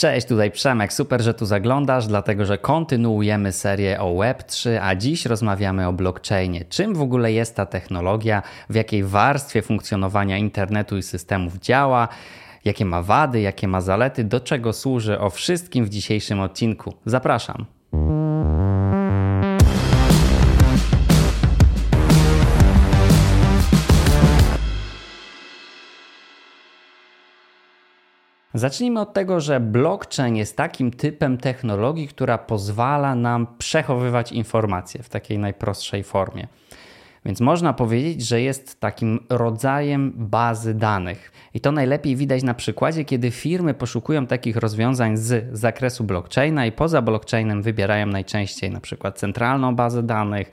Cześć, tutaj Przemek. Super, że tu zaglądasz, dlatego że kontynuujemy serię o Web3, a dziś rozmawiamy o blockchainie. Czym w ogóle jest ta technologia, w jakiej warstwie funkcjonowania internetu i systemów działa, jakie ma wady, jakie ma zalety, do czego służy, o wszystkim w dzisiejszym odcinku. Zapraszam. Zacznijmy od tego, że blockchain jest takim typem technologii, która pozwala nam przechowywać informacje w takiej najprostszej formie. Więc można powiedzieć, że jest takim rodzajem bazy danych. I to najlepiej widać na przykładzie, kiedy firmy poszukują takich rozwiązań z zakresu blockchaina i poza blockchainem wybierają najczęściej na przykład centralną bazę danych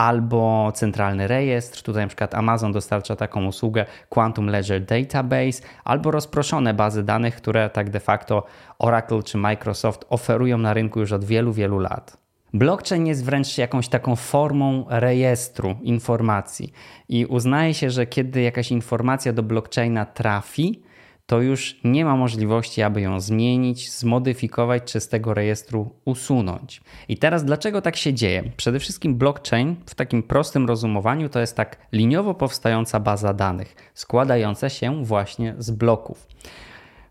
albo centralny rejestr. Tutaj na przykład Amazon dostarcza taką usługę Quantum Ledger Database, albo rozproszone bazy danych, które tak de facto Oracle czy Microsoft oferują na rynku już od wielu, wielu lat. Blockchain jest wręcz jakąś taką formą rejestru informacji i uznaje się, że kiedy jakaś informacja do blockchaina trafi, to już nie ma możliwości, aby ją zmienić, zmodyfikować czy z tego rejestru usunąć. I teraz dlaczego tak się dzieje? Przede wszystkim blockchain w takim prostym rozumowaniu to jest tak liniowo powstająca baza danych, składająca się właśnie z bloków.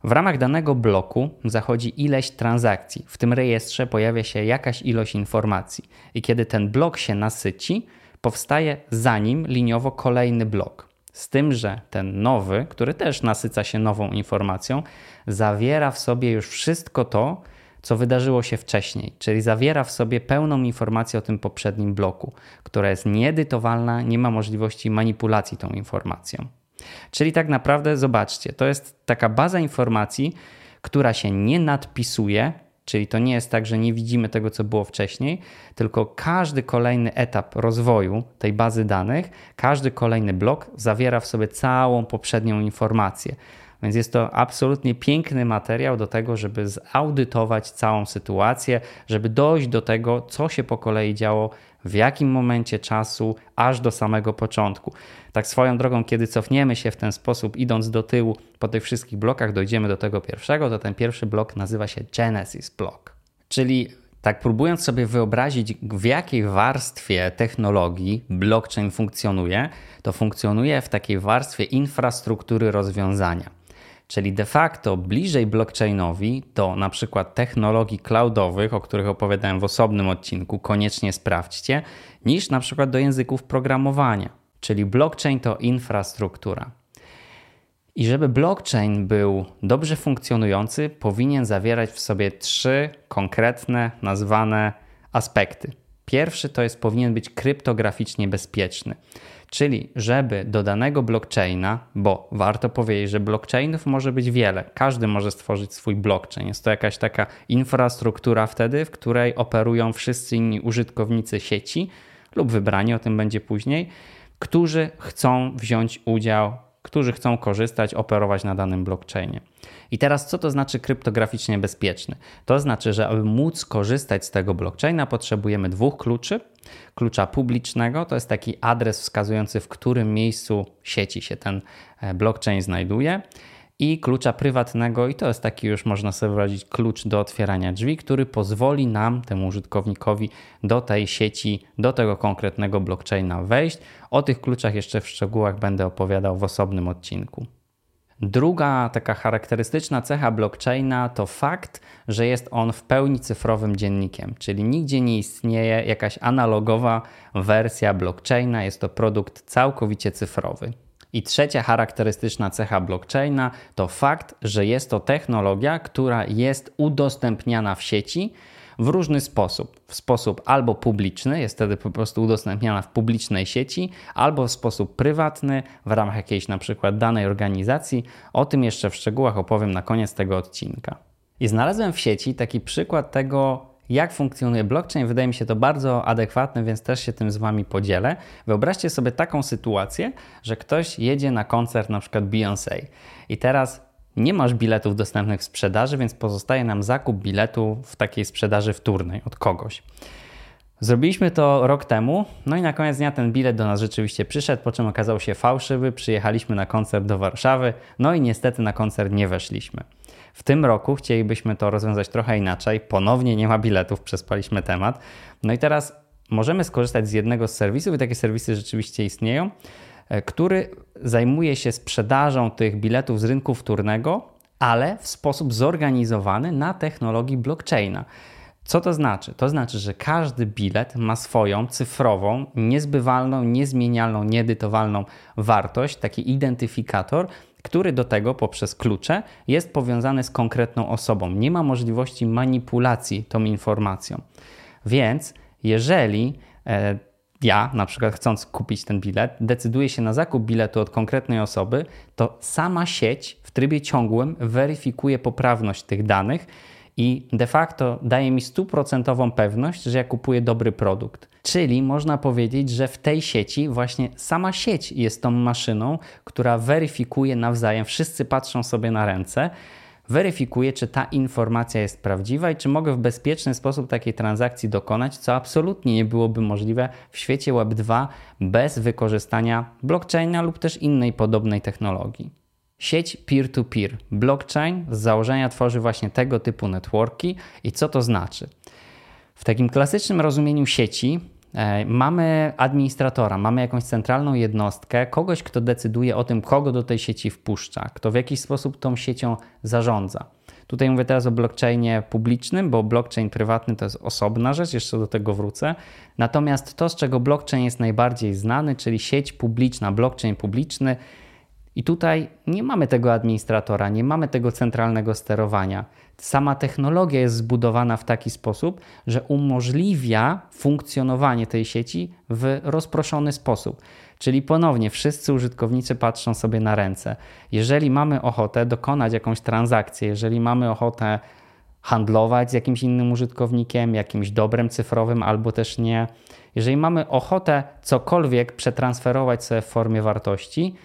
W ramach danego bloku zachodzi ileś transakcji. W tym rejestrze pojawia się jakaś ilość informacji. I kiedy ten blok się nasyci, powstaje za nim liniowo kolejny blok. Z tym, że ten nowy, który też nasyca się nową informacją, zawiera w sobie już wszystko to, co wydarzyło się wcześniej, czyli zawiera w sobie pełną informację o tym poprzednim bloku, która jest nieedytowalna, nie ma możliwości manipulacji tą informacją. Czyli tak naprawdę, zobaczcie, to jest taka baza informacji, która się nie nadpisuje, Czyli to nie jest tak, że nie widzimy tego, co było wcześniej, tylko każdy kolejny etap rozwoju tej bazy danych, każdy kolejny blok zawiera w sobie całą poprzednią informację. Więc jest to absolutnie piękny materiał do tego, żeby zaudytować całą sytuację, żeby dojść do tego, co się po kolei działo, w jakim momencie czasu, aż do samego początku. Tak swoją drogą, kiedy cofniemy się w ten sposób, idąc do tyłu po tych wszystkich blokach, dojdziemy do tego pierwszego, to ten pierwszy blok nazywa się Genesis Block. Czyli tak próbując sobie wyobrazić, w jakiej warstwie technologii blockchain funkcjonuje, to funkcjonuje w takiej warstwie infrastruktury rozwiązania. Czyli de facto bliżej blockchainowi do na przykład technologii cloudowych, o których opowiadałem w osobnym odcinku, koniecznie sprawdźcie, niż na przykład do języków programowania. Czyli blockchain to infrastruktura. I żeby blockchain był dobrze funkcjonujący, powinien zawierać w sobie trzy konkretne, nazwane aspekty. Pierwszy to jest powinien być kryptograficznie bezpieczny. Czyli, żeby do danego blockchaina, bo warto powiedzieć, że blockchainów może być wiele, każdy może stworzyć swój blockchain. Jest to jakaś taka infrastruktura wtedy, w której operują wszyscy inni użytkownicy sieci lub wybrani, o tym będzie później, którzy chcą wziąć udział którzy chcą korzystać, operować na danym blockchainie. I teraz co to znaczy kryptograficznie bezpieczny? To znaczy, że aby móc korzystać z tego blockchaina, potrzebujemy dwóch kluczy. Klucza publicznego to jest taki adres wskazujący, w którym miejscu sieci się ten e, blockchain znajduje i klucza prywatnego, i to jest taki już można sobie wyobrazić klucz do otwierania drzwi, który pozwoli nam, temu użytkownikowi, do tej sieci, do tego konkretnego blockchaina wejść. O tych kluczach jeszcze w szczegółach będę opowiadał w osobnym odcinku. Druga taka charakterystyczna cecha blockchaina to fakt, że jest on w pełni cyfrowym dziennikiem, czyli nigdzie nie istnieje jakaś analogowa wersja blockchaina, jest to produkt całkowicie cyfrowy. I trzecia charakterystyczna cecha blockchaina to fakt, że jest to technologia, która jest udostępniana w sieci w różny sposób. W sposób albo publiczny, jest wtedy po prostu udostępniana w publicznej sieci, albo w sposób prywatny, w ramach jakiejś na przykład danej organizacji. O tym jeszcze w szczegółach opowiem na koniec tego odcinka. I znalazłem w sieci taki przykład tego, jak funkcjonuje blockchain. Wydaje mi się to bardzo adekwatne, więc też się tym z Wami podzielę. Wyobraźcie sobie taką sytuację, że ktoś jedzie na koncert na przykład Beyoncé i teraz nie masz biletów dostępnych w sprzedaży, więc pozostaje nam zakup biletu w takiej sprzedaży wtórnej od kogoś. Zrobiliśmy to rok temu, no i na koniec dnia ten bilet do nas rzeczywiście przyszedł, po czym okazał się fałszywy. Przyjechaliśmy na koncert do Warszawy, no i niestety na koncert nie weszliśmy. W tym roku chcielibyśmy to rozwiązać trochę inaczej. Ponownie nie ma biletów, przespaliśmy temat. No i teraz możemy skorzystać z jednego z serwisów, i takie serwisy rzeczywiście istnieją, który zajmuje się sprzedażą tych biletów z rynku wtórnego, ale w sposób zorganizowany na technologii blockchaina. Co to znaczy? To znaczy, że każdy bilet ma swoją cyfrową, niezbywalną, niezmienialną, nieedytowalną wartość, taki identyfikator, który do tego poprzez klucze jest powiązany z konkretną osobą. Nie ma możliwości manipulacji tą informacją. Więc jeżeli e, ja, na przykład chcąc kupić ten bilet, decyduję się na zakup biletu od konkretnej osoby, to sama sieć w trybie ciągłym weryfikuje poprawność tych danych i de facto daje mi stuprocentową pewność, że ja kupuję dobry produkt. Czyli można powiedzieć, że w tej sieci właśnie sama sieć jest tą maszyną, która weryfikuje nawzajem, wszyscy patrzą sobie na ręce, weryfikuje, czy ta informacja jest prawdziwa i czy mogę w bezpieczny sposób takiej transakcji dokonać, co absolutnie nie byłoby możliwe w świecie Web 2 bez wykorzystania blockchaina lub też innej podobnej technologii. Sieć peer-to-peer. Blockchain z założenia tworzy właśnie tego typu networki. I co to znaczy? W takim klasycznym rozumieniu sieci mamy administratora, mamy jakąś centralną jednostkę, kogoś, kto decyduje o tym, kogo do tej sieci wpuszcza, kto w jakiś sposób tą siecią zarządza. Tutaj mówię teraz o blockchainie publicznym, bo blockchain prywatny to jest osobna rzecz, jeszcze do tego wrócę. Natomiast to, z czego blockchain jest najbardziej znany, czyli sieć publiczna, blockchain publiczny, i tutaj nie mamy tego administratora, nie mamy tego centralnego sterowania. Sama technologia jest zbudowana w taki sposób, że umożliwia funkcjonowanie tej sieci w rozproszony sposób. Czyli ponownie wszyscy użytkownicy patrzą sobie na ręce. Jeżeli mamy ochotę dokonać jakąś transakcję, jeżeli mamy ochotę handlować z jakimś innym użytkownikiem, jakimś dobrem cyfrowym albo też nie, jeżeli mamy ochotę cokolwiek przetransferować sobie w formie wartości,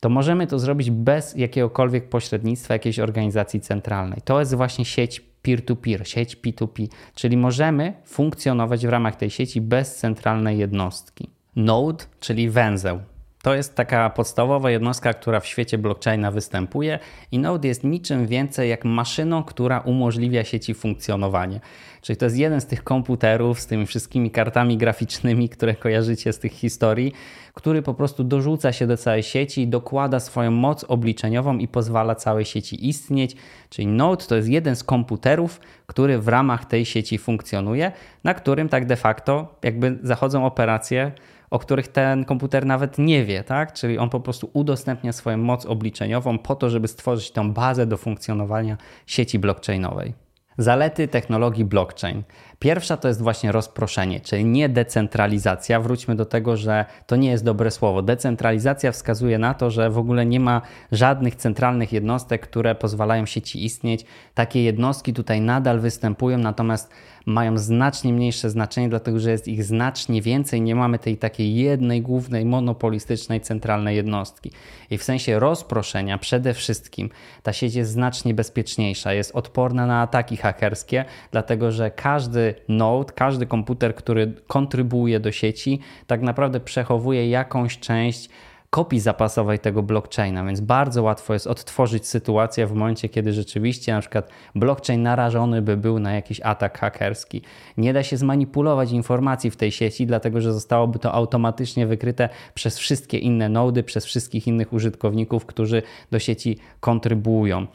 to możemy to zrobić bez jakiegokolwiek pośrednictwa jakiejś organizacji centralnej. To jest właśnie sieć peer-to-peer, sieć P2P, czyli możemy funkcjonować w ramach tej sieci bez centralnej jednostki. Node, czyli węzeł. To jest taka podstawowa jednostka, która w świecie blockchaina występuje i Node jest niczym więcej jak maszyną, która umożliwia sieci funkcjonowanie. Czyli to jest jeden z tych komputerów z tymi wszystkimi kartami graficznymi, które kojarzycie z tych historii, który po prostu dorzuca się do całej sieci, dokłada swoją moc obliczeniową i pozwala całej sieci istnieć. Czyli Node to jest jeden z komputerów, który w ramach tej sieci funkcjonuje, na którym tak de facto jakby zachodzą operacje o których ten komputer nawet nie wie, tak? Czyli on po prostu udostępnia swoją moc obliczeniową po to, żeby stworzyć tą bazę do funkcjonowania sieci blockchainowej. Zalety technologii blockchain. Pierwsza to jest właśnie rozproszenie, czyli nie decentralizacja. Wróćmy do tego, że to nie jest dobre słowo. Decentralizacja wskazuje na to, że w ogóle nie ma żadnych centralnych jednostek, które pozwalają sieci istnieć. Takie jednostki tutaj nadal występują, natomiast mają znacznie mniejsze znaczenie, dlatego że jest ich znacznie więcej. Nie mamy tej takiej jednej głównej, monopolistycznej, centralnej jednostki. I w sensie rozproszenia przede wszystkim ta sieć jest znacznie bezpieczniejsza, jest odporna na ataki hakerskie, dlatego że każdy node, każdy komputer, który kontrybuuje do sieci, tak naprawdę przechowuje jakąś część kopii zapasowej tego blockchaina, więc bardzo łatwo jest odtworzyć sytuację w momencie, kiedy rzeczywiście na przykład blockchain narażony by był na jakiś atak hakerski. Nie da się zmanipulować informacji w tej sieci, dlatego że zostałoby to automatycznie wykryte przez wszystkie inne nody, przez wszystkich innych użytkowników, którzy do sieci kontrybują.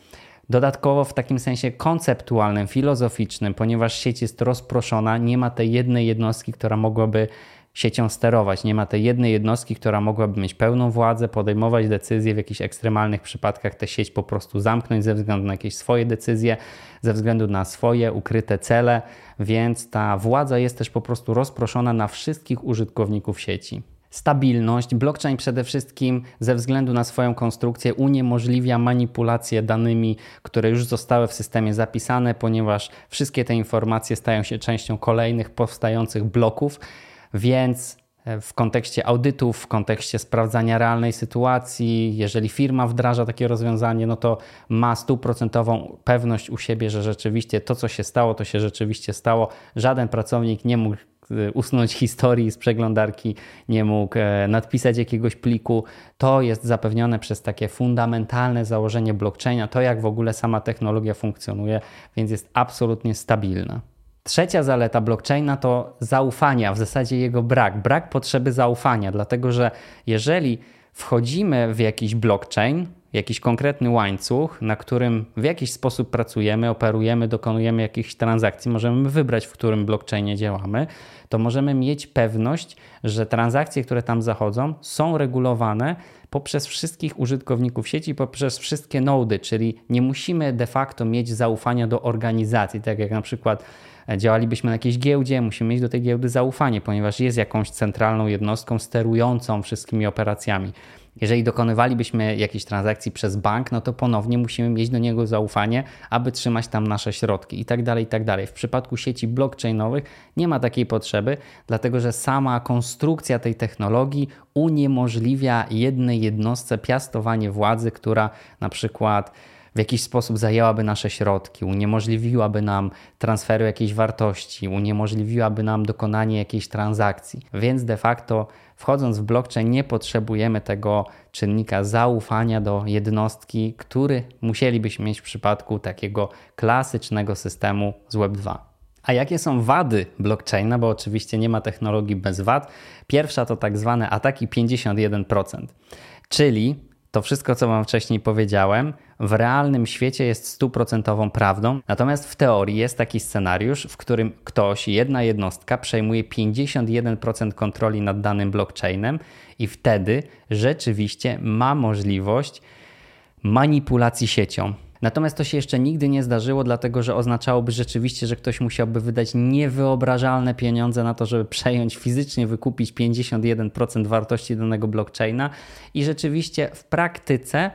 Dodatkowo w takim sensie konceptualnym, filozoficznym, ponieważ sieć jest rozproszona, nie ma tej jednej jednostki, która mogłaby siecią sterować. Nie ma tej jednej jednostki, która mogłaby mieć pełną władzę, podejmować decyzje w jakichś ekstremalnych przypadkach, tę sieć po prostu zamknąć ze względu na jakieś swoje decyzje, ze względu na swoje ukryte cele, więc ta władza jest też po prostu rozproszona na wszystkich użytkowników sieci stabilność. Blockchain przede wszystkim ze względu na swoją konstrukcję uniemożliwia manipulację danymi, które już zostały w systemie zapisane, ponieważ wszystkie te informacje stają się częścią kolejnych powstających bloków. Więc e, w kontekście audytów, w kontekście sprawdzania realnej sytuacji, jeżeli firma wdraża takie rozwiązanie, no to ma stuprocentową pewność u siebie, że rzeczywiście to, co się stało, to się rzeczywiście stało. Żaden pracownik nie mógł usunąć historii z przeglądarki, nie mógł e, nadpisać jakiegoś pliku. To jest zapewnione przez takie fundamentalne założenie blockchaina, to jak w ogóle sama technologia funkcjonuje, więc jest absolutnie stabilna. Trzecia zaleta blockchaina to zaufania, w zasadzie jego brak, brak potrzeby zaufania, dlatego że jeżeli wchodzimy w jakiś blockchain, jakiś konkretny łańcuch, na którym w jakiś sposób pracujemy, operujemy, dokonujemy jakichś transakcji, możemy wybrać, w którym blockchainie działamy, to możemy mieć pewność, że transakcje, które tam zachodzą, są regulowane poprzez wszystkich użytkowników sieci, poprzez wszystkie nody, czyli nie musimy de facto mieć zaufania do organizacji, tak jak na przykład działalibyśmy na jakiejś giełdzie, musimy mieć do tej giełdy zaufanie, ponieważ jest jakąś centralną jednostką sterującą wszystkimi operacjami. Jeżeli dokonywalibyśmy jakiejś transakcji przez bank, no to ponownie musimy mieć do niego zaufanie, aby trzymać tam nasze środki i tak dalej, i tak dalej. W przypadku sieci blockchainowych nie ma takiej potrzeby, dlatego że sama konstrukcja tej technologii uniemożliwia jednej jednostce piastowanie władzy, która na przykład w jakiś sposób zajęłaby nasze środki, uniemożliwiłaby nam transferu jakiejś wartości, uniemożliwiłaby nam dokonanie jakiejś transakcji. Więc de facto wchodząc w blockchain nie potrzebujemy tego czynnika zaufania do jednostki, który musielibyśmy mieć w przypadku takiego klasycznego systemu z Web2. A jakie są wady blockchaina? Bo oczywiście nie ma technologii bez wad. Pierwsza to tak zwane ataki 51%, czyli to wszystko, co Wam wcześniej powiedziałem, w realnym świecie jest stuprocentową prawdą. Natomiast w teorii jest taki scenariusz, w którym ktoś, jedna jednostka przejmuje 51% kontroli nad danym blockchainem i wtedy rzeczywiście ma możliwość manipulacji siecią. Natomiast to się jeszcze nigdy nie zdarzyło, dlatego że oznaczałoby rzeczywiście, że ktoś musiałby wydać niewyobrażalne pieniądze na to, żeby przejąć fizycznie, wykupić 51% wartości danego blockchaina i rzeczywiście w praktyce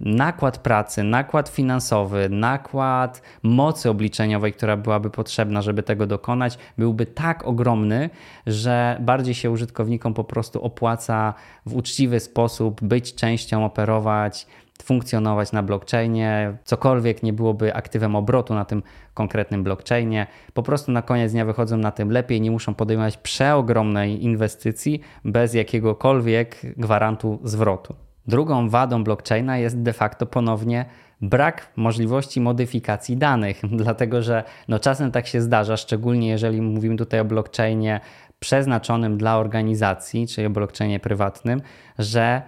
nakład pracy, nakład finansowy, nakład mocy obliczeniowej, która byłaby potrzebna, żeby tego dokonać, byłby tak ogromny, że bardziej się użytkownikom po prostu opłaca w uczciwy sposób być częścią, operować funkcjonować na blockchainie, cokolwiek nie byłoby aktywem obrotu na tym konkretnym blockchainie. Po prostu na koniec dnia wychodzą na tym lepiej, nie muszą podejmować przeogromnej inwestycji bez jakiegokolwiek gwarantu zwrotu. Drugą wadą blockchaina jest de facto ponownie brak możliwości modyfikacji danych, dlatego że no czasem tak się zdarza, szczególnie jeżeli mówimy tutaj o blockchainie przeznaczonym dla organizacji, czyli o blockchainie prywatnym, że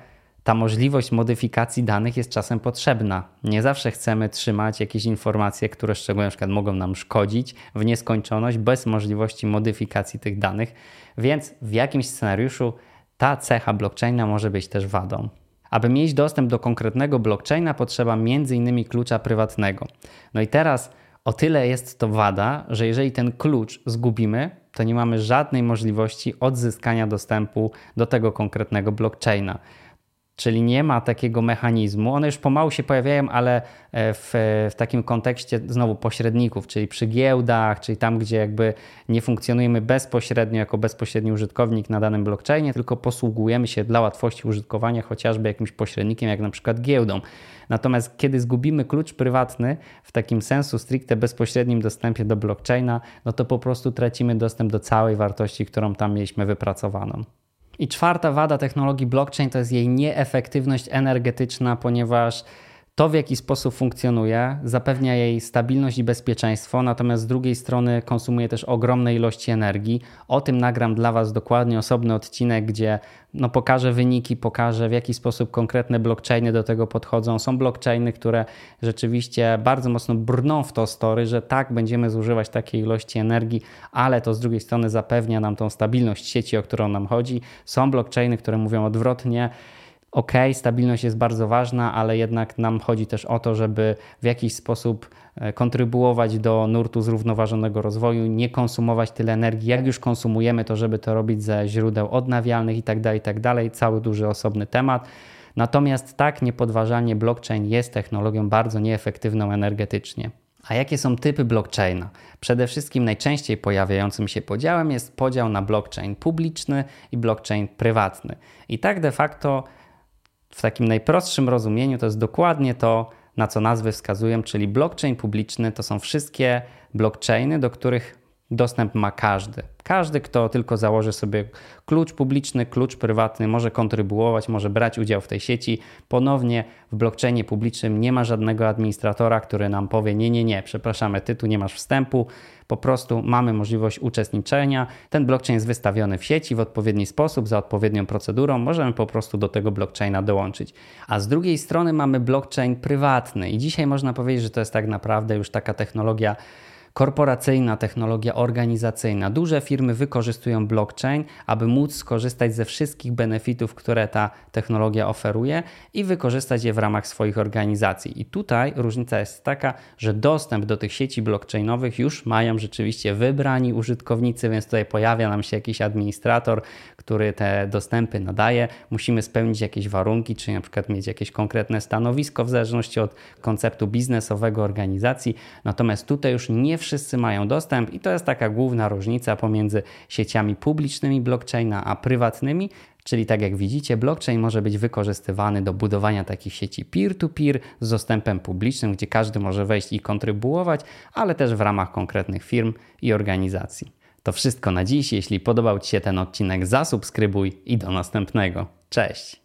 ta możliwość modyfikacji danych jest czasem potrzebna. Nie zawsze chcemy trzymać jakieś informacje, które szczególnie na przykład mogą nam szkodzić w nieskończoność bez możliwości modyfikacji tych danych, więc w jakimś scenariuszu ta cecha blockchaina może być też wadą. Aby mieć dostęp do konkretnego blockchaina, potrzeba m.in. klucza prywatnego. No i teraz o tyle jest to wada, że jeżeli ten klucz zgubimy, to nie mamy żadnej możliwości odzyskania dostępu do tego konkretnego blockchaina. Czyli nie ma takiego mechanizmu. One już pomału się pojawiają, ale e, w, w, takim kontekście znowu pośredników, czyli przy giełdach, czyli tam, gdzie jakby nie funkcjonujemy bezpośrednio jako bezpośredni użytkownik na danym blockchainie, tylko posługujemy się dla łatwości użytkowania chociażby jakimś pośrednikiem, jak na przykład giełdą. Natomiast kiedy zgubimy klucz prywatny w takim sensu stricte bezpośrednim dostępie do blockchaina, no to po prostu tracimy dostęp do całej wartości, którą tam mieliśmy wypracowaną. I czwarta wada technologii blockchain to jest jej nieefektywność energetyczna, ponieważ to, w jaki sposób funkcjonuje, zapewnia jej stabilność i bezpieczeństwo, natomiast z drugiej strony konsumuje też ogromne ilości energii. O tym nagram dla Was dokładnie osobny odcinek, gdzie no, pokażę wyniki, pokażę w jaki sposób konkretne blockchainy do tego podchodzą. Są blockchainy, które rzeczywiście bardzo mocno brną w to story, że tak, będziemy zużywać takiej ilości energii, ale to z drugiej strony zapewnia nam tą stabilność sieci, o którą nam chodzi. Są blockchainy, które mówią odwrotnie ok, stabilność jest bardzo ważna, ale jednak nam chodzi też o to, żeby w jakiś sposób e, kontrybuować do nurtu zrównoważonego rozwoju, nie konsumować tyle energii, jak już konsumujemy, to żeby to robić ze źródeł odnawialnych itd., tak itd., tak cały duży osobny temat. Natomiast tak, niepodważalnie blockchain jest technologią bardzo nieefektywną energetycznie. A jakie są typy blockchaina? Przede wszystkim najczęściej pojawiającym się podziałem jest podział na blockchain publiczny i blockchain prywatny. I tak de facto w takim najprostszym rozumieniu to jest dokładnie to, na co nazwy wskazują, czyli blockchain publiczny. To są wszystkie blockchainy, do których Dostęp ma każdy. Każdy, kto tylko założy sobie klucz publiczny, klucz prywatny, może kontrybuować, może brać udział w tej sieci. Ponownie w blockchainie publicznym nie ma żadnego administratora, który nam powie: Nie, nie, nie, przepraszamy, ty tu nie masz wstępu. Po prostu mamy możliwość uczestniczenia. Ten blockchain jest wystawiony w sieci w odpowiedni sposób, za odpowiednią procedurą. Możemy po prostu do tego blockchaina dołączyć. A z drugiej strony mamy blockchain prywatny, i dzisiaj można powiedzieć, że to jest tak naprawdę już taka technologia korporacyjna technologia organizacyjna. Duże firmy wykorzystują blockchain, aby móc skorzystać ze wszystkich benefitów, które ta technologia oferuje i wykorzystać je w ramach swoich organizacji. I tutaj różnica jest taka, że dostęp do tych sieci blockchainowych już mają rzeczywiście wybrani użytkownicy, więc tutaj pojawia nam się jakiś administrator, który te dostępy nadaje. Musimy spełnić jakieś warunki, czy na przykład mieć jakieś konkretne stanowisko w zależności od konceptu biznesowego organizacji. Natomiast tutaj już nie wszyscy mają dostęp i to jest taka główna różnica pomiędzy sieciami publicznymi blockchaina a prywatnymi, Czyli tak jak widzicie, blockchain może być wykorzystywany do budowania takich sieci peer-to-peer -peer z dostępem publicznym, gdzie każdy może wejść i kontrybuować, ale też w ramach konkretnych firm i organizacji. To wszystko na dziś. Jeśli podobał Ci się ten odcinek, zasubskrybuj i do następnego. Cześć!